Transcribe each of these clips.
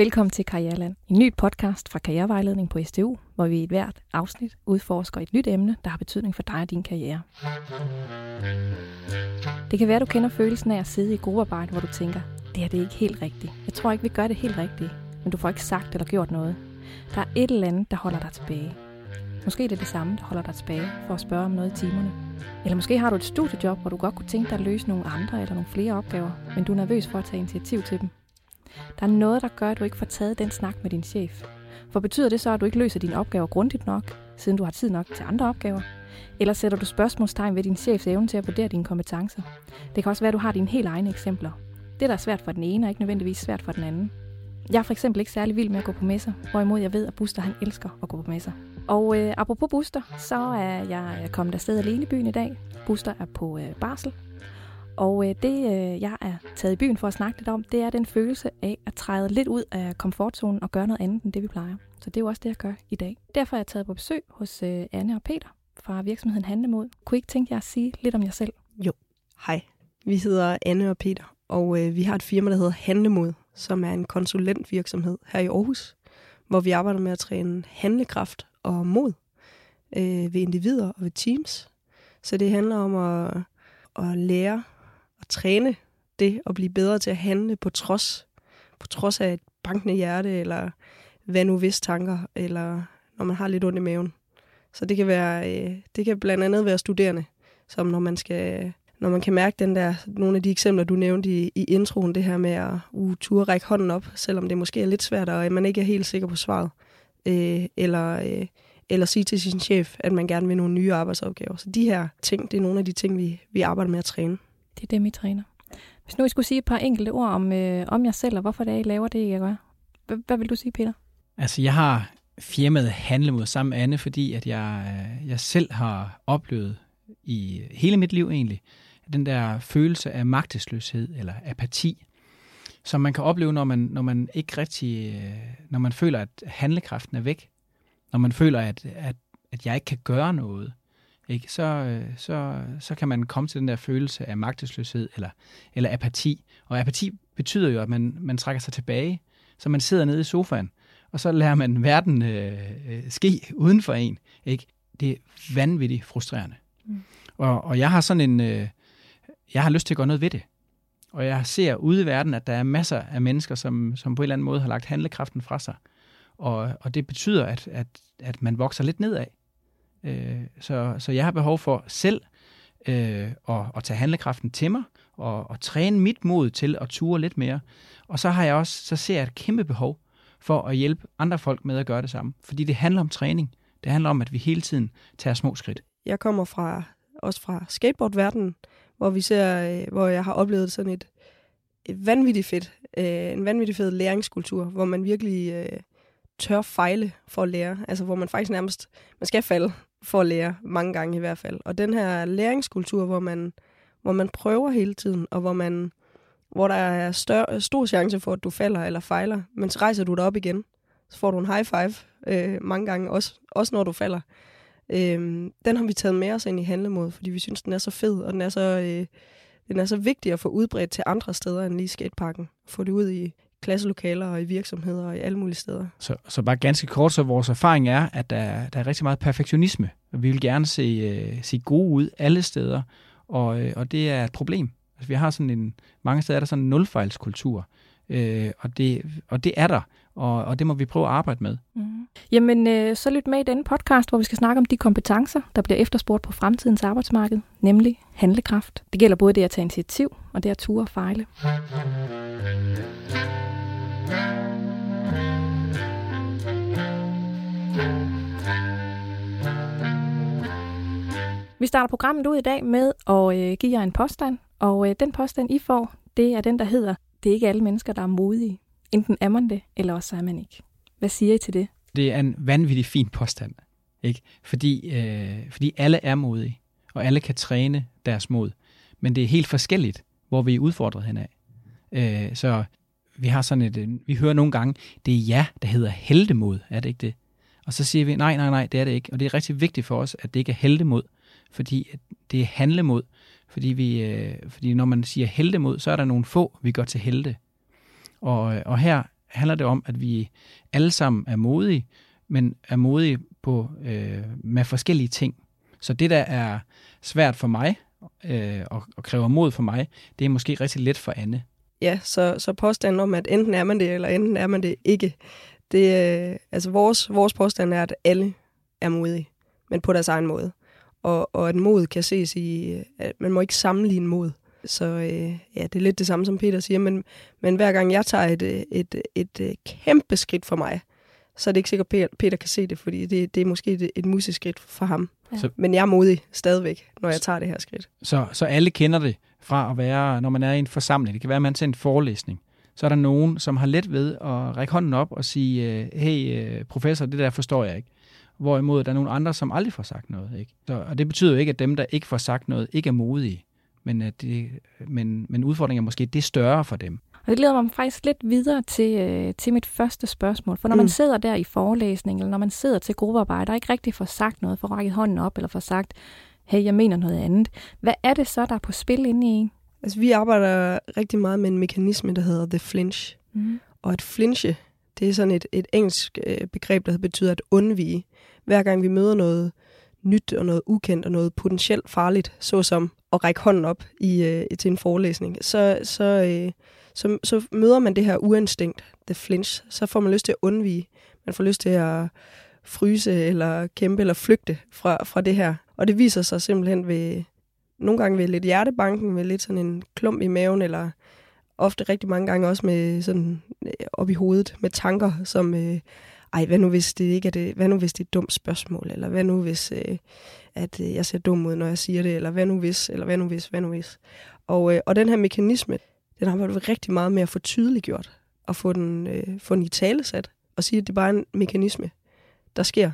Velkommen til Karriereland, en ny podcast fra Karrierevejledning på STU, hvor vi i hvert afsnit udforsker et nyt emne, der har betydning for dig og din karriere. Det kan være, du kender følelsen af at sidde i gruppearbejde, hvor du tænker, det her det er ikke helt rigtigt. Jeg tror ikke, vi gør det helt rigtigt, men du får ikke sagt eller gjort noget. Der er et eller andet, der holder dig tilbage. Måske er det det samme, der holder dig tilbage for at spørge om noget i timerne. Eller måske har du et studiejob, hvor du godt kunne tænke dig at løse nogle andre eller nogle flere opgaver, men du er nervøs for at tage initiativ til dem. Der er noget, der gør, at du ikke får taget den snak med din chef. For betyder det så, at du ikke løser dine opgaver grundigt nok, siden du har tid nok til andre opgaver? Eller sætter du spørgsmålstegn ved din chefs evne til at vurdere dine kompetencer? Det kan også være, at du har dine helt egne eksempler. Det, der er svært for den ene, er ikke nødvendigvis svært for den anden. Jeg er for eksempel ikke særlig vild med at gå på messer, hvorimod jeg ved, at Buster han elsker at gå på messer. Og øh, apropos Buster, så er jeg kommet afsted alene i byen i dag. Buster er på øh, barsel, og øh, det, øh, jeg er taget i byen for at snakke lidt om, det er den følelse af at træde lidt ud af komfortzonen og gøre noget andet end det, vi plejer. Så det er jo også det, jeg gør i dag. Derfor er jeg taget på besøg hos øh, Anne og Peter fra virksomheden Handlemod. Kunne I ikke tænke jer at sige lidt om jer selv? Jo, hej. Vi hedder Anne og Peter, og øh, vi har et firma, der hedder Handlemod, som er en konsulentvirksomhed her i Aarhus, hvor vi arbejder med at træne handlekraft og mod øh, ved individer og ved teams. Så det handler om at, at lære træne det og blive bedre til at handle på trods, på trods af et bankende hjerte, eller hvad nu hvis tanker, eller når man har lidt ondt i maven. Så det kan, være, øh, det kan blandt andet være studerende, som når man skal når man kan mærke den der, nogle af de eksempler, du nævnte i, i introen, det her med at uh, turde række hånden op, selvom det måske er lidt svært, og øh, man ikke er helt sikker på svaret. Øh, eller, øh, eller sige til sin chef, at man gerne vil nogle nye arbejdsopgaver. Så de her ting, det er nogle af de ting, vi, vi arbejder med at træne. Det er dem, I træner. Hvis nu I skulle sige et par enkelte ord om, øh, om jer selv, og hvorfor det er, I laver det, I gør. Hvad, hvad vil du sige, Peter? Altså, jeg har firmaet Handlemod sammen med Anne, fordi at jeg, øh, jeg selv har oplevet i hele mit liv egentlig, den der følelse af magtesløshed eller apati, som man kan opleve, når man, når man ikke rigtig, øh, når man føler, at handlekraften er væk, når man føler, at, at, at jeg ikke kan gøre noget, ikke? Så, øh, så, så kan man komme til den der følelse af magtesløshed eller, eller apati. Og apati betyder jo, at man, man trækker sig tilbage, så man sidder nede i sofaen, og så lærer man verden øh, øh ske uden for en. Ikke? Det er vanvittigt frustrerende. Mm. Og, og jeg har sådan en... Øh, jeg har lyst til at gøre noget ved det. Og jeg ser ude i verden, at der er masser af mennesker, som, som på en eller anden måde har lagt handlekraften fra sig. Og, og det betyder, at, at, at man vokser lidt nedad. Øh, så, så jeg har behov for selv øh, at, at tage handlekraften til mig, og, og træne mit mod til at ture lidt mere. Og så har jeg også, så ser jeg et kæmpe behov for at hjælpe andre folk med at gøre det samme. Fordi det handler om træning. Det handler om, at vi hele tiden tager små skridt. Jeg kommer fra, også fra skateboardverdenen, hvor vi ser, øh, hvor jeg har oplevet sådan et, et vanvittigt fedt, øh, en vanvittig fed læringskultur, hvor man virkelig øh, tør fejle for at lære. Altså hvor man faktisk nærmest, man skal falde for at lære, mange gange i hvert fald. Og den her læringskultur, hvor man, hvor man prøver hele tiden, og hvor man hvor der er større, stor chance for, at du falder eller fejler, men så rejser du dig op igen. Så får du en high five øh, mange gange, også, også når du falder. Øh, den har vi taget med os ind i handlemod, fordi vi synes, den er så fed, og den er så, øh, den er så vigtig at få udbredt til andre steder end lige skateparken. Få det ud i klasselokaler og i virksomheder og i alle mulige steder. Så, så bare ganske kort, så vores erfaring er, at der, der er rigtig meget perfektionisme. Vi vil gerne se, øh, se gode ud alle steder, og, øh, og det er et problem. Altså, vi har sådan en, mange steder er der sådan en nulfejlskultur, øh, og, det, og det er der, og, og det må vi prøve at arbejde med. Mm. Jamen, øh, så lyt med i denne podcast, hvor vi skal snakke om de kompetencer, der bliver efterspurgt på fremtidens arbejdsmarked, nemlig handlekraft. Det gælder både det at tage initiativ, og det at ture og fejle. Vi starter programmet ud i dag med at øh, give jer en påstand, og øh, den påstand, I får, det er den, der hedder, det er ikke alle mennesker, der er modige. Enten er man det, eller også er man ikke. Hvad siger I til det? Det er en vanvittig fin påstand, ikke? Fordi, øh, fordi alle er modige, og alle kan træne deres mod. Men det er helt forskelligt, hvor vi er udfordret henad. Øh, så vi har sådan et, øh, vi hører nogle gange, det er ja, der hedder heldemod, er det ikke det? Og så siger vi, nej, nej, nej, det er det ikke. Og det er rigtig vigtigt for os, at det ikke er heldemod, fordi det er handlemod. Fordi, vi, øh, fordi når man siger heldemod, så er der nogle få, vi går til helte. Og, øh, og her handler det om, at vi alle sammen er modige, men er modige på, øh, med forskellige ting. Så det, der er svært for mig, øh, og, og kræver mod for mig, det er måske rigtig let for Anne. Ja, så, så påstanden om, at enten er man det, eller enten er man det ikke, det, øh, altså vores, vores påstand er, at alle er modige, men på deres egen måde. Og, og at mod kan ses i, at man må ikke sammenligne mod. Så øh, ja, det er lidt det samme, som Peter siger, men, men hver gang jeg tager et, et, et, et kæmpe skridt for mig, så er det ikke sikkert, at Peter kan se det, fordi det, det er måske et, et museskridt for ham. Ja. Men jeg er modig stadigvæk, når jeg tager det her skridt. Så, så alle kender det fra at være, når man er i en forsamling. Det kan være, at man til en forelæsning. Så er der nogen, som har let ved at række hånden op og sige, øh, hey øh, professor, det der forstår jeg ikke. Hvorimod der er nogle andre, som aldrig får sagt noget. Ikke? Så, og det betyder jo ikke, at dem, der ikke får sagt noget, ikke er modige. Men, at det, men, men udfordringen er måske det større for dem. Og det leder mig faktisk lidt videre til, øh, til mit første spørgsmål. For når mm. man sidder der i forelæsning, eller når man sidder til gruppearbejde, og ikke rigtig får sagt noget, får rækket hånden op, eller får sagt, hey, jeg mener noget andet. Hvad er det så, der er på spil inde i en? Altså, vi arbejder rigtig meget med en mekanisme, der hedder the flinch. Mm. Og at flinche, det er sådan et, et engelsk øh, begreb, der betyder at undvige. Hver gang vi møder noget nyt og noget ukendt og noget potentielt farligt, såsom at række hånden op i, øh, til en forelæsning, så, så, øh, så, så møder man det her uinstinkt, the flinch. Så får man lyst til at undvige. Man får lyst til at fryse eller kæmpe eller flygte fra, fra det her. Og det viser sig simpelthen ved, nogle gange ved lidt hjertebanken, ved lidt sådan en klump i maven, eller ofte rigtig mange gange også med sådan øh, op i hovedet, med tanker, som, øh, ej, hvad nu hvis det ikke er det, hvad nu hvis det er et dumt spørgsmål, eller hvad nu hvis, øh, at øh, jeg ser dum ud, når jeg siger det, eller hvad nu hvis, eller hvad nu hvis, hvad nu hvis. Og, øh, og den her mekanisme, den har været rigtig meget med at få tydeliggjort, og få den, øh, få den i talesat, og sige, at det er bare en mekanisme, der sker,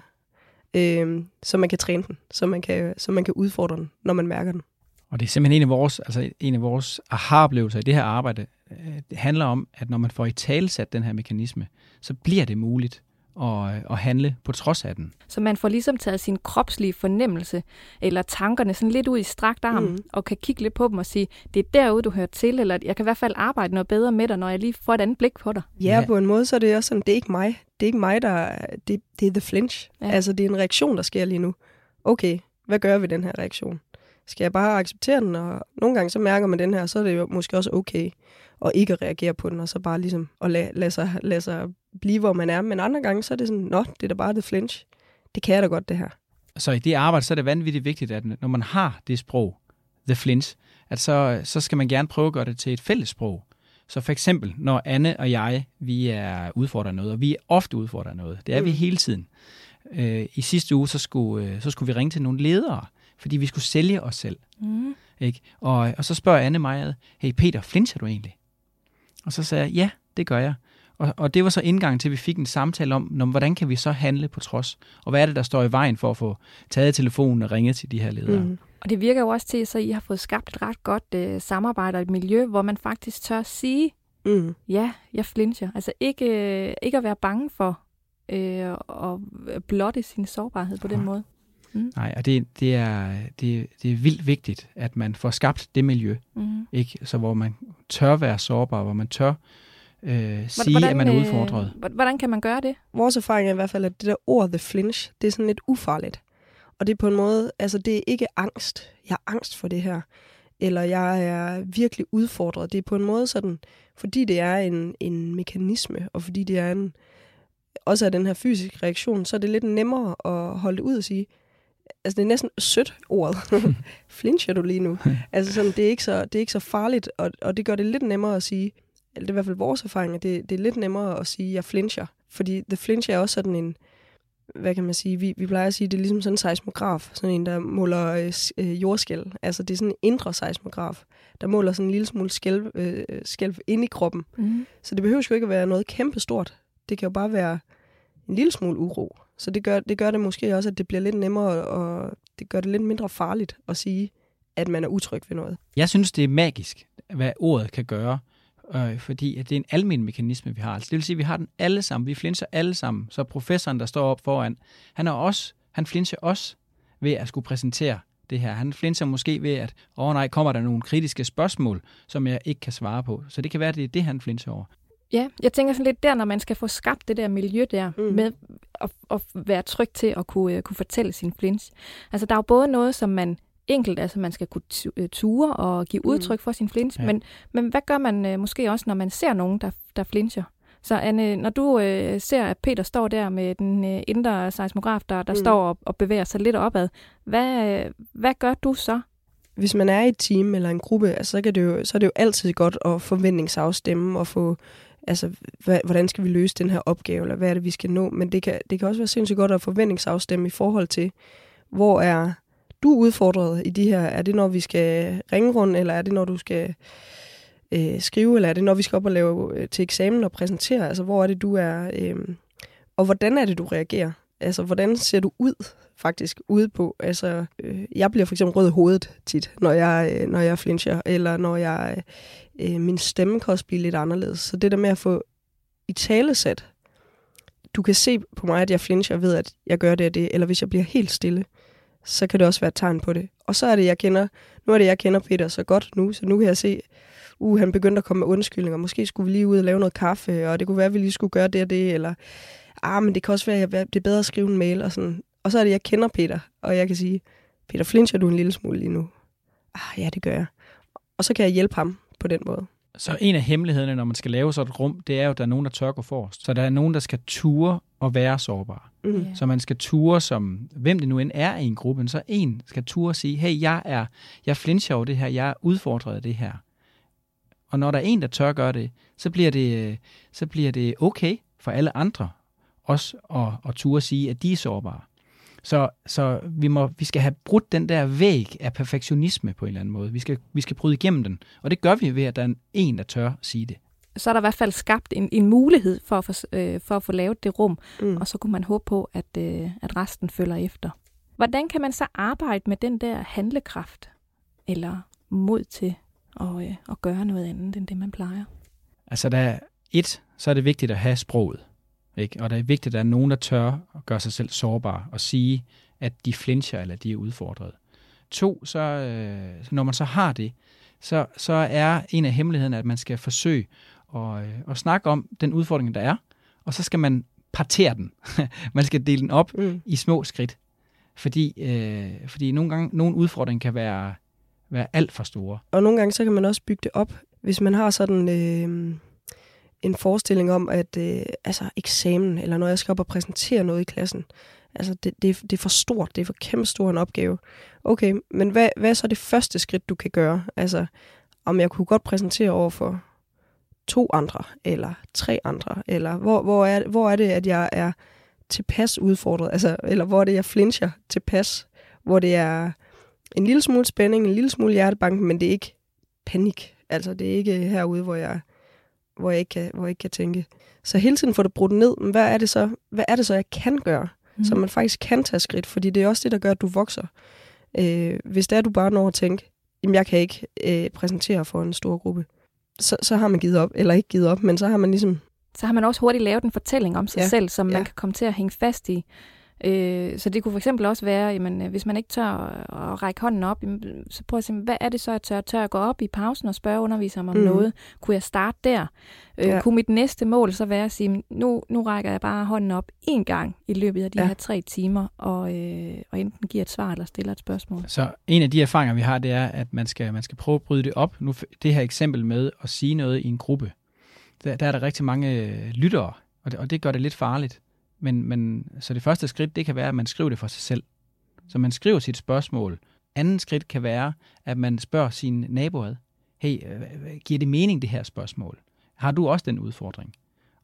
øh, så man kan træne den, så man kan, så man kan udfordre den, når man mærker den. Og det er simpelthen en af vores, altså en af vores aha-oplevelser i det her arbejde. Øh, det handler om, at når man får i talesat den her mekanisme, så bliver det muligt at, at handle på trods af den. Så man får ligesom taget sin kropslige fornemmelse eller tankerne sådan lidt ud i strakt arm mm. og kan kigge lidt på dem og sige, det er derude, du hører til, eller jeg kan i hvert fald arbejde noget bedre med dig, når jeg lige får et andet blik på dig. Ja, ja. på en måde så er det også sådan, det er ikke mig. Det er ikke mig, der... Det, det er the flinch. Ja. Altså, det er en reaktion, der sker lige nu. Okay, hvad gør vi den her reaktion? Skal jeg bare acceptere den? Og nogle gange så mærker man den her, så er det jo måske også okay at ikke at reagere på den, og så bare ligesom at lade, lade, sig, lade sig blive, hvor man er. Men andre gange, så er det sådan, nå, det er da bare det flinch. Det kan jeg da godt, det her. Så i det arbejde, så er det vanvittigt vigtigt, at når man har det sprog, the flinch, at så, så skal man gerne prøve at gøre det til et fælles sprog. Så for eksempel, når Anne og jeg, vi er udfordret noget, og vi er ofte udfordret noget, det er mm. vi hele tiden. Øh, I sidste uge, så skulle, øh, så skulle vi ringe til nogle ledere, fordi vi skulle sælge os selv. Mm. Ikke? Og, og så spørger Anne mig, hey Peter, flincher du egentlig? Og så sagde jeg, ja, det gør jeg. Og, og det var så indgang til, at vi fik en samtale om, når, hvordan kan vi så handle på trods? Og hvad er det, der står i vejen for at få taget telefonen og ringet til de her ledere? Mm. Og det virker jo også til, så I har fået skabt et ret godt øh, samarbejde og et miljø, hvor man faktisk tør sige, mm. ja, jeg flincher. Altså ikke, øh, ikke at være bange for øh, at blotte sin sårbarhed på den måde. Mm. Nej, og det, det, er, det, det er vildt vigtigt, at man får skabt det miljø, mm. ikke? Så hvor man tør være sårbar, hvor man tør øh, sige, hvordan, at man er øh, udfordret. Hvordan kan man gøre det? Vores erfaring er i hvert fald, at det der ord, the flinch, det er sådan lidt ufarligt. Og det er på en måde, altså det er ikke angst. Jeg har angst for det her. Eller jeg er virkelig udfordret. Det er på en måde sådan, fordi det er en, en mekanisme, og fordi det er en, også er den her fysiske reaktion, så er det lidt nemmere at holde det ud og sige, altså det er næsten sødt ordet. Flincher du lige nu? altså sådan, det er ikke så, det er ikke så farligt, og, og det gør det lidt nemmere at sige, eller det er i hvert fald vores erfaring, at det, det er lidt nemmere at sige, at jeg flincher. Fordi the flinch er også sådan en, hvad kan man sige, vi, vi plejer at sige, det er ligesom sådan en seismograf, sådan en, der måler øh, øh jordskæl. Altså det er sådan en indre seismograf, der måler sådan en lille smule skælv, øh, skælv ind i kroppen. Mm. Så det behøver jo ikke at være noget kæmpestort. Det kan jo bare være en lille smule uro. Så det gør, det gør det måske også, at det bliver lidt nemmere, og det gør det lidt mindre farligt at sige, at man er utryg ved noget. Jeg synes, det er magisk, hvad ordet kan gøre, øh, fordi at det er en almen mekanisme, vi har. Altså, det vil sige, at vi har den alle sammen. Vi flinser alle sammen. Så professoren, der står op foran, han er også, han flinser også ved at skulle præsentere det her. Han flinser måske ved, at åh oh, nej, kommer der nogle kritiske spørgsmål, som jeg ikke kan svare på. Så det kan være, at det er det, han flinser over. Ja, jeg tænker sådan lidt der, når man skal få skabt det der miljø der, Mm. mm. med at, at være tryg til at kunne, uh, kunne fortælle sin flinch. Altså, der er jo både noget, som man enkelt, altså man skal kunne øh, ture og give Mm. udtryk for sin flinch, Ja. men, men hvad gør man uh, måske også, når man ser nogen, der, der flincher? Så Anne, når du øh, ser, at Peter står der med den øh, indre seismograf, der, der Mm. mm. står og, og bevæger sig lidt opad, hvad, øh, hvad gør du så? hvis man er i et team eller en gruppe, altså, så, kan det jo, så er det jo altid godt at forventningsafstemme og få, altså, hvordan skal vi løse den her opgave, eller hvad er det, vi skal nå. Men det kan, det kan også være sindssygt godt at forventningsafstemme i forhold til, hvor er du udfordret i de her, er det når vi skal ringe rundt, eller er det når du skal øh, skrive, eller er det når vi skal op og lave øh, til eksamen og præsentere, altså hvor er det du er, øh, og hvordan er det du reagerer? Altså, hvordan ser du ud faktisk ude på? Altså, øh, jeg bliver for eksempel rød i hovedet tit, når jeg, øh, når jeg flincher, eller når jeg, øh, øh min stemme kan også blive lidt anderledes. Så det der med at få i talesat, du kan se på mig, at jeg flincher ved, at jeg gør det og det, eller hvis jeg bliver helt stille, så kan det også være et tegn på det. Og så er det, jeg kender, nu er det, jeg kender Peter så godt nu, så nu kan jeg se, uh, han begyndte at komme med undskyldninger. Måske skulle vi lige ud og lave noget kaffe, og det kunne være, at vi lige skulle gøre det og det, eller ah, men det kan også være, at det er bedre at skrive en mail, og sådan. Og så er det, jeg kender Peter, og jeg kan sige, Peter, flincher du en lille smule lige nu? Ah, ja, det gør jeg. Og så kan jeg hjælpe ham på den måde. Så en af hemmelighederne, når man skal lave sådan et rum, det er jo, at der er nogen, der tør gå forrest. Så der er nogen, der skal ture og være sårbare. Mm. Så man skal ture som, hvem det nu end er i en gruppe, så en skal ture og sige, hey, jeg er, jeg flincher over det her, jeg er udfordret af det her. Og når der er en, der tør gøre det, så bliver det, så bliver det okay for alle andre også at, at ture og sige, at de er sårbare. Så, så vi, må, vi skal have brudt den der væg af perfektionisme på en eller anden måde. Vi skal, vi skal bryde igennem den. Og det gør vi ved, at der er en, der tør sige det. Så er der i hvert fald skabt en, en mulighed for at, få, øh, for at få lavet det rum, Mm. og så kunne man håbe på, at, øh, at resten følger efter. Hvordan kan man så arbejde med den der handlekraft, eller mod til at, øh, at gøre noget andet end det, man plejer? Altså, der er et, så er det vigtigt at have sproget. Ikke? Og det er vigtigt, at der er nogen, der tør at gøre sig selv sårbare og sige, at de flincher eller de er udfordret. To, så øh, når man så har det, så, så er en af hemmelighederne, at man skal forsøge at, øh, at snakke om den udfordring, der er, og så skal man partere den. man skal dele den op Mm. i små skridt. Fordi, øh, fordi nogle gange, nogle udfordringer kan være, være alt for store. Og nogle gange, så kan man også bygge det op. Hvis man har sådan øh, en forestilling om, at øh, altså eksamen, eller når jeg skal op og præsentere noget i klassen, altså det, det, er- det er for stort, det er for kæmpe stor en opgave. Okay, men hvad, hvad er så det første skridt, du kan gøre? Altså, om jeg kunne godt præsentere over for to andre, eller tre andre, eller hvor, hvor, er, hvor er det, at jeg er tilpas udfordret, altså, eller hvor er det, jeg flincher tilpas, hvor det er en lille smule spænding, en lille smule hjertebanken, men det er ikke panik. Altså, det er ikke øh, herude, hvor jeg, hvor jeg, ikke, kan, hvor jeg ikke kan tænke. Så hele tiden få det brudt ned. Men hvad er det så, hvad er det så jeg kan gøre? Mm. Så man faktisk kan tage skridt, fordi det er også det, der gør, at du vokser. Øh, hvis det er, du bare når at tænke, jamen jeg kan ikke øh, præsentere for en stor gruppe, så, så har man givet op, eller ikke givet op, men så har man ligesom, så har man også hurtigt lavet en fortælling om sig ja. selv, som Ja. man kan komme til at hænge fast i. Øh, så det kunne for eksempel også være, jamen, øh, hvis man ikke tør at, at række hånden op, jamen, så prøv at se, hvad er det så, jeg tør? Tør jeg gå op i pausen og spørge underviseren om mm. noget? Kunne jeg starte der? Øh, Ja. Kunne mit næste mål så være at sige, nu, nu rækker jeg bare hånden op én gang i løbet af de Ja. ja. her tre timer, og, øh, og enten giver et svar eller stiller et spørgsmål? Så en af de erfaringer, vi har, det er, at man skal, man skal prøve at bryde det op. Nu, det her eksempel med at sige noget i en gruppe, der, der er der rigtig mange øh, lyttere, og det, og det gør det lidt farligt. Men, men, så det første skridt, det kan være, at man skriver det for sig selv. Så man skriver sit spørgsmål. Anden skridt kan være, at man spørger sine naboer, hey, øh, hvad- giver det mening, det her spørgsmål? Har du også den udfordring?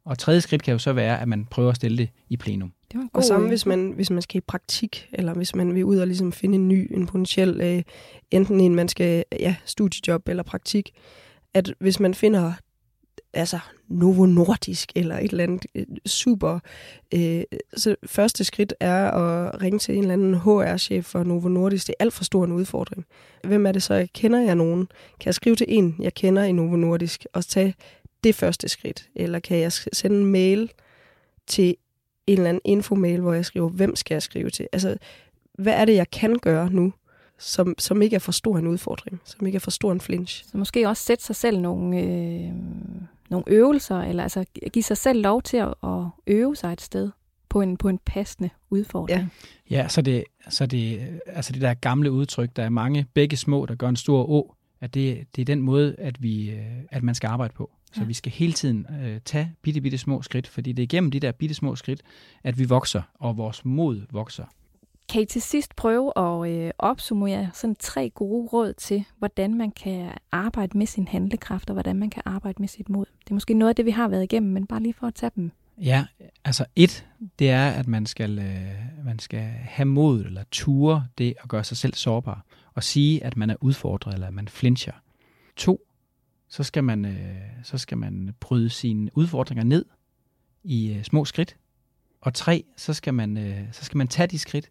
Og tredje skridt kan jo så være, at man prøver at stille det i plenum. Det var en og samme øh, hvis man, hvis man skal i praktik, eller hvis man vil ud og ligesom finde en ny, en potentiel, øh, enten en man skal, ja, studiejob eller praktik, at hvis man finder altså Novo Nordisk eller et eller andet øh, super. Øh, så første skridt er at ringe til en eller anden HR-chef for Novo Nordisk. Det er alt for stor en udfordring. Hvem er det så? Kender jeg nogen? Kan jeg skrive til en, jeg kender i Novo Nordisk, og tage det første skridt? Eller kan jeg sende en mail til en eller anden infomail, hvor jeg skriver, hvem skal jeg skrive til? Altså, hvad er det, jeg kan gøre nu, som, som ikke er for stor en udfordring, som ikke er for stor en flinch? Så måske også sætte sig selv nogle, øh, nogle øvelser, eller altså give sig selv lov til at, at øve sig et sted på en, på en passende udfordring. Ja, ja så, det, så det, altså det der gamle udtryk, der er mange begge små, der gør en stor å, at det, det er den måde, at, vi, øh, at man skal arbejde på. Så ja. vi skal hele tiden øh, tage bitte, bitte små skridt, fordi det er igennem de der bitte små skridt, at vi vokser, og vores mod vokser. Kan I til sidst prøve at øh, opsummere sådan tre gode råd til, hvordan man kan arbejde med sin handlekraft, og hvordan man kan arbejde med sit mod? Det er måske noget af det, vi har været igennem, men bare lige for at tage dem. Ja, altså et, det er, at man skal, øh, man skal have mod eller ture det at gøre sig selv sårbar, og sige, at man er udfordret, eller at man flincher. To, så skal man, øh, så skal man bryde sine udfordringer ned i øh, små skridt. Og tre, så skal man, øh, så skal man tage de skridt.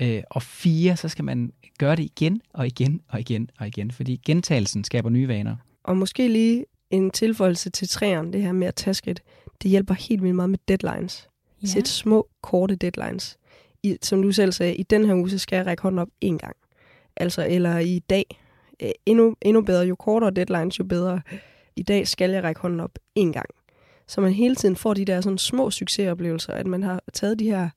Øh, og fire, så skal man gøre det igen og igen og igen og igen, fordi gentagelsen skaber nye vaner. Og måske lige en tilføjelse til træerne, det her med at tage skridt. Det hjælper helt vildt meget med deadlines. Ja. Sæt små, korte deadlines. I, som du selv sagde, i den her uge, så skal jeg række hånden op en gang. Altså, eller i dag, øh, endnu, endnu bedre, jo kortere deadlines, jo bedre. I dag skal jeg række hånden op en gang. Så man hele tiden får de der sådan små succesoplevelser, at man har taget de her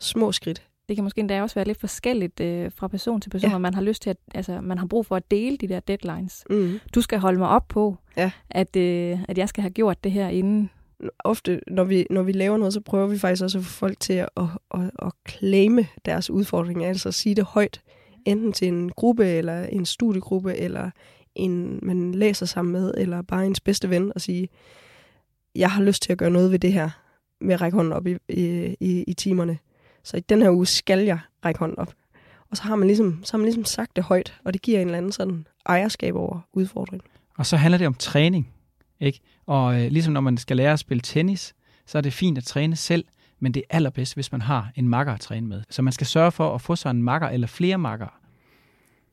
små skridt. Det kan måske endda også være lidt forskelligt øh, fra person til person, ja. man har lyst til at, altså man har brug for at dele de der deadlines. Mm. Du skal holde mig op på, ja. at, øh, at jeg skal have gjort det her inden. Ofte, når vi, når vi laver noget, så prøver vi faktisk også at få folk til at, at, at, at claime deres udfordringer, altså at sige det højt, enten til en gruppe, eller en studiegruppe, eller en, man læser sammen med, eller bare ens bedste ven, og sige, jeg har lyst til at gøre noget ved det her, med at række hånden op i, i, i, i timerne. Så i den her uge skal jeg række hånden op. Og så har man ligesom, så har man ligesom sagt det højt, og det giver en eller anden sådan ejerskab over udfordringen. Og så handler det om træning. Ikke? Og øh, ligesom når man skal lære at spille tennis, så er det fint at træne selv, men det er allerbedst, hvis man har en makker at træne med. Så man skal sørge for at få sig en makker eller flere makker.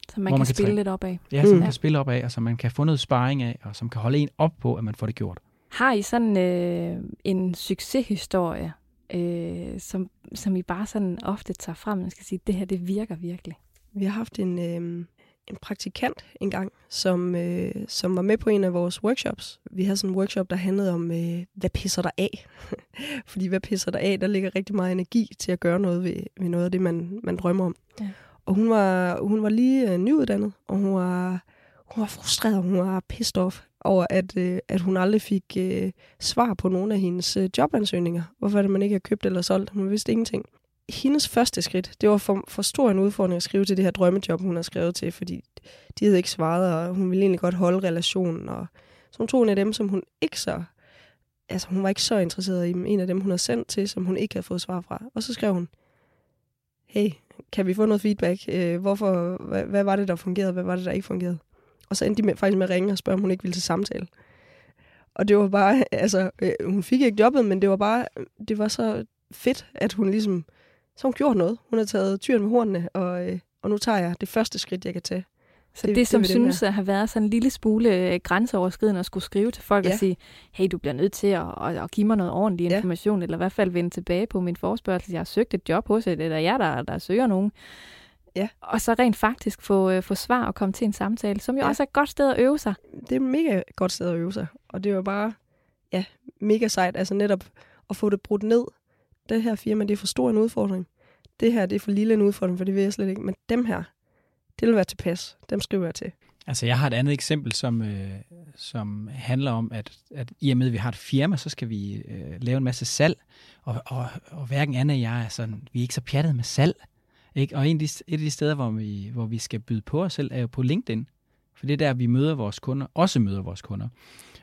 Så man, kan, man kan spille træne. lidt op af. Ja, så man mm. kan spille op af, og så man kan få noget sparring af, og som kan holde en op på, at man får det gjort. Har I sådan øh, en succeshistorie, øh, som, som I bare sådan ofte tager frem, og skal sige, det her, det virker virkelig? Vi har haft en, øh, en praktikant engang, som, øh, som var med på en af vores workshops. Vi havde sådan en workshop, der handlede om, øh, hvad pisser der af? Fordi hvad pisser der af? Der ligger rigtig meget energi til at gøre noget ved, ved noget af det, man, man drømmer om. Ja. Og hun var, hun var lige øh, nyuddannet, og hun var, hun var frustreret, hun var pissed off over, at, øh, at hun aldrig fik øh, svar på nogle af hendes øh, jobansøgninger. Hvorfor er det, man ikke har købt eller solgt? Hun vidste ingenting. Hendes første skridt, det var for, for stor en udfordring at skrive til det her drømmejob, hun har skrevet til, fordi de havde ikke svaret, og hun ville egentlig godt holde relationen. Og så hun tog en af dem, som hun ikke så... Altså, hun var ikke så interesseret i en af dem, hun havde sendt til, som hun ikke havde fået svar fra. Og så skrev hun, hey, kan vi få noget feedback? Øh, hvorfor, hvad, hvad var det, der fungerede? Hvad var det, der ikke fungerede? Og så endte de med, faktisk med at ringe og spørge, om hun ikke ville til samtale. Og det var bare, altså, øh, hun fik ikke jobbet, men det var bare, det var så fedt, at hun ligesom, så hun gjort noget. Hun har taget tyren med hornene, og, øh, og nu tager jeg det første skridt, jeg kan tage. Så det, det som det synes at have været sådan en lille smule øh, grænseoverskridende at skulle skrive til folk ja. og sige, hey, du bliver nødt til at, at, at give mig noget ordentlig information, ja. eller i hvert fald vende tilbage på min forspørgsel. Jeg har søgt et job hos et, eller jeg, der, der søger nogen. Ja. Og så rent faktisk få, øh, få svar og komme til en samtale, som jo ja. også er et godt sted at øve sig. Det er et mega godt sted at øve sig. Og det var bare ja, mega sejt. Altså netop at få det brudt ned. Det her firma, det er for stor en udfordring. Det her, det er for lille en udfordring, for det vil jeg slet ikke. Men dem her, det vil være tilpas. Dem skriver jeg til. Altså, jeg har et andet eksempel, som, øh, som handler om, at, at i og med, at vi har et firma, så skal vi øh, lave en masse salg. Og, og, og hverken Anne og jeg er sådan, vi er ikke så pjattet med salg. Ikke? Og en af de, et af de steder, hvor vi, hvor vi skal byde på os selv, er jo på LinkedIn. For det er der, vi møder vores kunder, også møder vores kunder.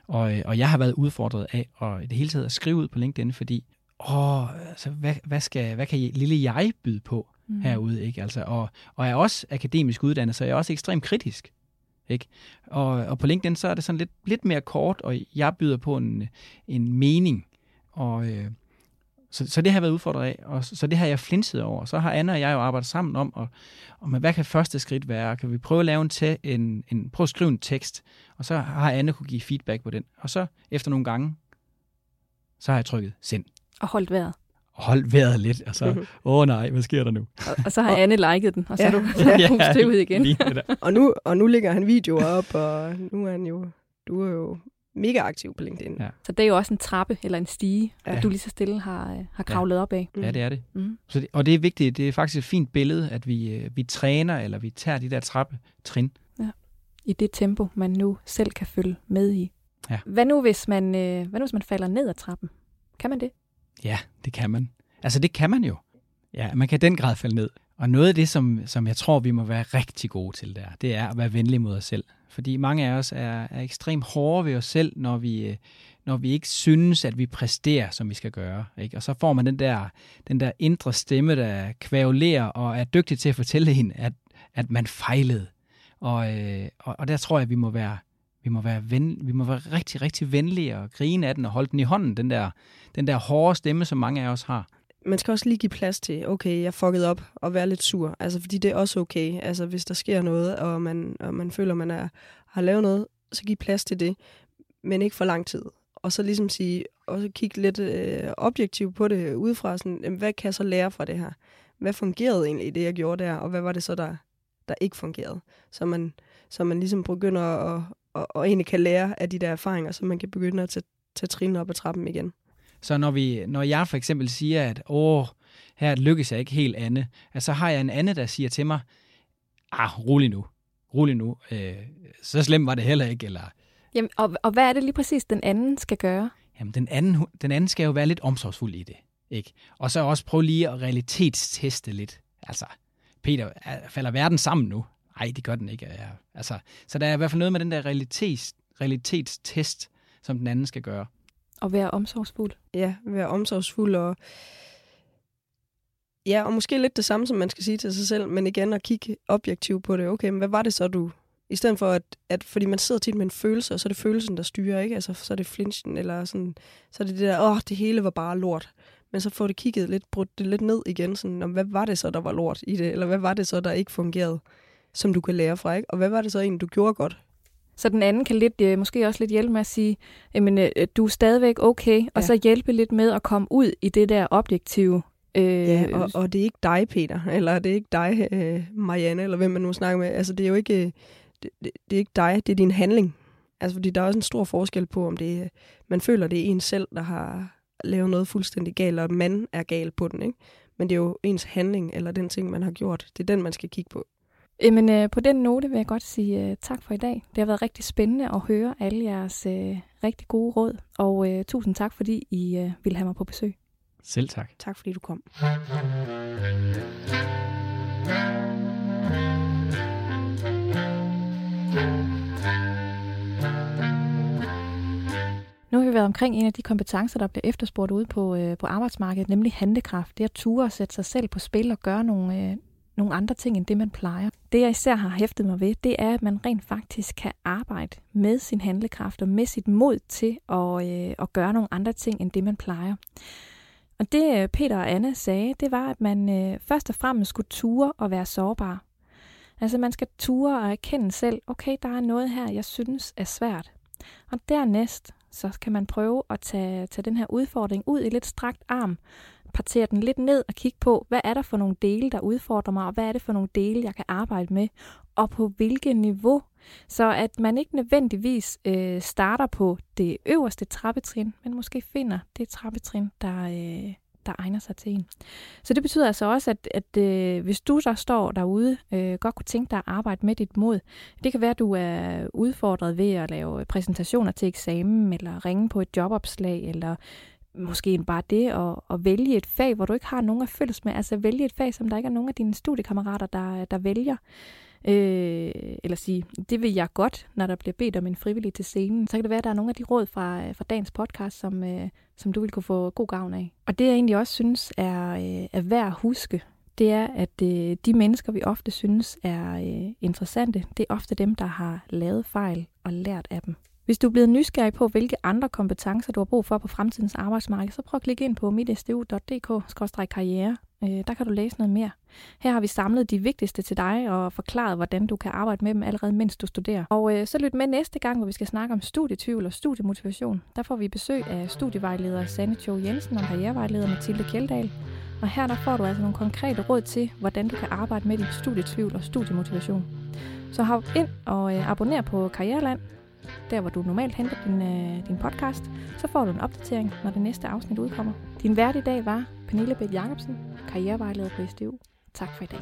Og, og jeg har været udfordret af at i det hele taget at skrive ud på LinkedIn, fordi åh, altså, hvad, hvad, skal, hvad kan lille jeg byde på mm. herude? Ikke? Altså, og, og jeg er også akademisk uddannet, så jeg er også ekstremt kritisk. Ikke? Og, og på LinkedIn, så er det sådan lidt, lidt mere kort, og jeg byder på en, en mening. Og, øh, så, så det har jeg været udfordret af, og så, så det har jeg flinset over. Så har Anna og jeg jo arbejdet sammen om, og, og hvad kan første skridt være? Kan vi prøve at lave en, te, en, en, prøve at skrive en tekst, og så har Anne kunne give feedback på den. Og så efter nogle gange, så har jeg trykket send. Og holdt vejret. Og holdt vejret lidt, og så, åh oh, nej, hvad sker der nu? Og, og så har Anne liket den, og så ja. er du, ja, ud igen. og, nu, og nu ligger han videoer op, og nu er han jo, du er jo mega aktiv på LinkedIn. Ja. Så det er jo også en trappe eller en stige, Ja. ja. du lige så stille har, øh, har kravlet ja. op af. Ja, det er det. Mm. Så det. Og det er vigtigt, det er faktisk et fint billede, at vi, øh, vi træner, eller vi tager de der trappetrin. I det tempo, man nu selv kan følge med i. Ja. Hvad, nu, hvis man, øh, hvad nu, hvis man falder ned ad trappen? Kan man det? Ja, det kan man. Altså, det kan man jo. Ja, man kan den grad falde ned. Og noget af det, som, som jeg tror, vi må være rigtig gode til der, det er at være venlige mod os selv. Fordi mange af os er, er ekstremt hårde ved os selv, når vi, øh, når vi ikke synes, at vi præsterer, som vi skal gøre. Ikke? Og så får man den der, den der indre stemme, der kvævlerer og er dygtig til at fortælle en, at, at man fejlede. Og, øh, og, og der tror jeg, at vi må være, vi må være, ven, vi må være rigtig, rigtig venlige og grine af den og holde den i hånden, den der, den der hårde stemme, som mange af os har man skal også lige give plads til, okay, jeg fuckede op og være lidt sur. Altså, fordi det er også okay. Altså, hvis der sker noget, og man, og man føler, man er, har lavet noget, så giv plads til det, men ikke for lang tid. Og så ligesom sige, og så kigge lidt øh, objektivt på det udefra, sådan, hvad kan jeg så lære fra det her? Hvad fungerede egentlig i det, jeg gjorde der, og hvad var det så, der, der ikke fungerede? Så man, så man ligesom begynder at, og, og egentlig kan lære af de der erfaringer, så man kan begynde at tage, tage trin op ad trappen igen. Så når, vi, når jeg for eksempel siger, at åh, her lykkes jeg ikke helt Anne, at så har jeg en Anne, der siger til mig, ah, rolig nu, rolig nu, øh, så slemt var det heller ikke, eller Jamen, og, og hvad er det lige præcis, den anden skal gøre? jamen, den anden, den anden skal jo være lidt omsorgsfuld i det, ikke? Og så også prøve lige at realitetsteste lidt. Altså, Peter, er- falder verden sammen nu? Nej, det gør den ikke. Altså, så der er i hvert fald noget med den der realitets, realitetstest, som den anden skal gøre. Og være omsorgsfuld? ja, være omsorgsfuld og ja, og måske lidt det samme, som man skal sige til sig selv, men igen at kigge objektivt på det. Okay, men hvad var det så, du... I stedet for, at, at fordi man sidder tit med en følelse, og så er det følelsen, der styrer, ikke? Altså, så er det flinchen, eller sådan, så er det det der, åh, det hele var bare lort. Men så får det kigget lidt, brudt det lidt ned igen, sådan, om, hvad var det så, der var lort i det? Eller hvad var det så, der ikke fungerede, som du kan lære fra, ikke? Og hvad var det så egentlig, du gjorde godt? Så den anden kan lidt, øh, måske også lidt hjælpe med at sige, jamen, øh, du er stadigvæk okay, og Ja. så hjælpe lidt med at komme ud i det der objektive. Øh, Ja, og, og det er ikke dig, Peter, eller det er ikke dig, øh, Marianne, eller hvem man nu snakker med. Altså, det er jo ikke, øh, det, det, det er ikke dig, det er din handling. Altså, fordi der er også en stor forskel på, om det er, man føler, det er en selv, der har lavet noget fuldstændig galt, og man er gal på den, ikke? Men det er jo ens handling, eller den ting, man har gjort. Det er den, man skal kigge på. Jamen, øh, på den note vil jeg godt sige øh, tak for i dag. Det har været rigtig spændende at høre alle jeres øh, rigtig gode råd, og øh, tusind tak, fordi I øh, ville have mig på besøg. Selv tak. Tak, fordi du kom. Nu har vi været omkring en af de kompetencer, der bliver efterspurgt ude på, øh, på arbejdsmarkedet, nemlig handlekraft. Det at ture og sætte sig selv på spil og gøre nogle, øh, nogle andre ting, end det man plejer. Det jeg især har hæftet mig ved, det er, at man rent faktisk kan arbejde med sin handlekraft og med sit mod til at, øh, at gøre nogle andre ting, end det man plejer. Og det øh, Peter og Anna sagde, det var, at man øh, først og fremmest skulle ture og være sårbar. Altså man skal ture og erkende selv, okay, der er noget her, jeg synes er svært. Og dernæst, så kan man prøve at tage, tage den her udfordring ud i lidt strakt arm, partere den lidt ned og kigge på, hvad er der for nogle dele, der udfordrer mig, og hvad er det for nogle dele, jeg kan arbejde med, og på hvilket niveau. Så at man ikke nødvendigvis øh, starter på det øverste trappetrin, men måske finder det trappetrin, der, øh, der egner sig til en. Så det betyder altså også, at, at øh, hvis du så står derude, øh, godt kunne tænke dig at arbejde med dit mod, det kan være, at du er udfordret ved at lave præsentationer til eksamen, eller ringe på et jobopslag, eller måske bare det at, at vælge et fag, hvor du ikke har nogen at følges med. Altså vælge et fag, som der ikke er nogen af dine studiekammerater, der, der vælger. Øh, eller sige, det vil jeg godt, når der bliver bedt om en frivillig til scenen. Så kan det være, at der er nogle af de råd fra, øh, fra dagens podcast, som, øh, som du vil kunne få god gavn af. Og det jeg egentlig også synes er, øh, er værd at huske, det er, at øh, de mennesker, vi ofte synes er øh, interessante, det er ofte dem, der har lavet fejl og lært af dem. Hvis du er blevet nysgerrig på, hvilke andre kompetencer du har brug for på fremtidens arbejdsmarked, så prøv at klikke ind på mitstu.dk-karriere. Øh, der kan du læse noget mere. Her har vi samlet de vigtigste til dig og forklaret, hvordan du kan arbejde med dem allerede mens du studerer. Og øh, så lyt med næste gang, hvor vi skal snakke om studietvivl og studiemotivation. Der får vi besøg af studievejleder Sanne Cho Jensen og karrierevejleder Mathilde Kjeldahl. Og her der får du altså nogle konkrete råd til, hvordan du kan arbejde med din studietvivl og studiemotivation. Så hop ind og øh, abonner på Karriereland, der hvor du normalt henter din, øh, din podcast, så får du en opdatering, når det næste afsnit udkommer. Din vært i dag var Pernille Bæk Jacobsen, karrierevejleder på SDU. Tak for i dag.